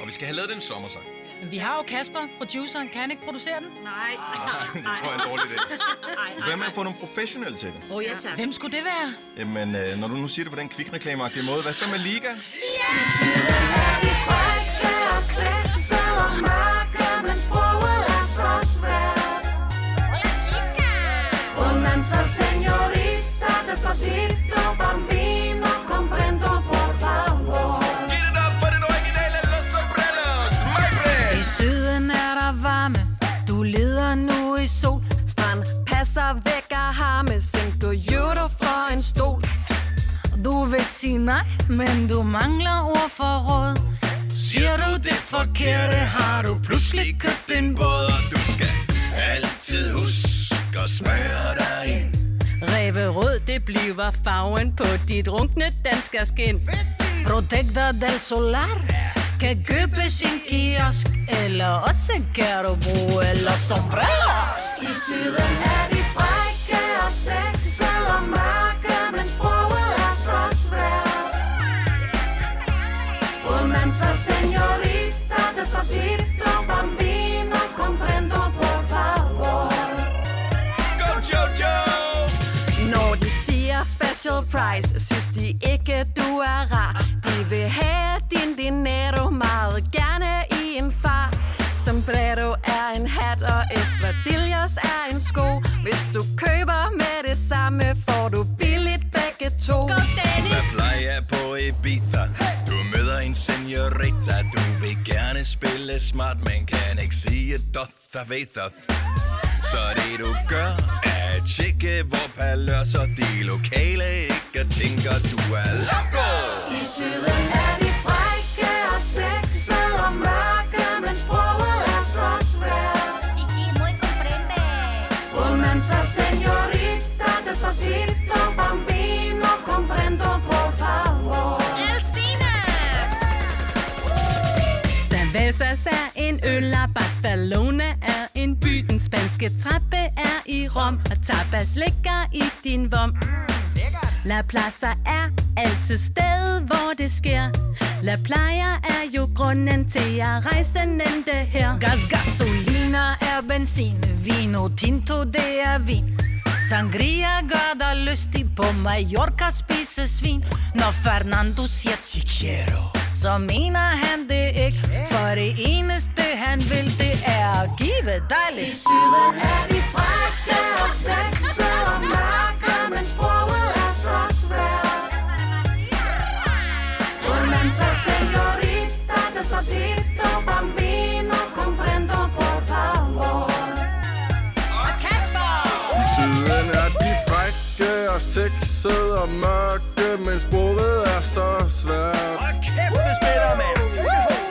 og vi skal have lavet den sommersang. Men vi har jo Kasper, produceren. Kan han ikke producere den? Nej. det tror jeg er en dårlig idé. Hvad med at få nogle professionelle til det? Åh, oh, ja, tak. Hvem skulle det være? Jamen, øh, når du nu siger det på den kvikreklameagtige måde, hvad så med Liga? Bonanza, sige nej, men du mangler ord for råd. Siger du det forkerte, har du pludselig købt en båd. og du skal altid huske at smøre dig ind. Ræverød, det bliver farven på dit runkne danske skin. Protector del Solar kan købes i en kiosk, eller også kan du bruge Los Sombreros. I syden special price, synes de ikke, du er rar. De vil have din dinero meget gerne i en far. Sombrero er en hat, og espadrilles er en sko. Hvis du køber med det samme, får du billigt begge to. Go, Dennis! Hvad plejer på Ibiza? Du møder en senorita Du vil gerne spille smart, men kan ikke sige doth ethos Så det du gør, tjekke, hvor palørs og de lokale ikke tænker, du er loco I syden er de frække og sexede og mørke, men sproget er så svært. Sí, sí, muy comprende. Bonanza, señorita, despacito, en øl, og Barcelona er en by. Den spanske trappe er i Rom, og tapas ligger i din vom. La Plaza er altid sted, hvor det sker. La Playa er jo grunden til at rejse nente her. Gas gasolina er benzin, vino tinto det er vin. Sangria gør dig lystig på Mallorca spise svin. Når Fernando siger chiquero, så mener han det ikke. For det eneste han vil, det er at give dig I lidt syden er de frække og sexede og mørke, men sproget er så svært. Bonanza, señorita, despacito, bambino, comprendo, por favor. I syden er de frække og sexede og mørke, men sproget er så svært. Hold kæft, det spiller, mand!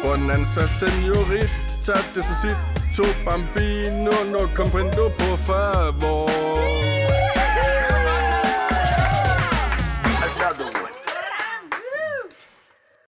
Bonanza, senorita, despacito, bambino, no comprendo, por favor.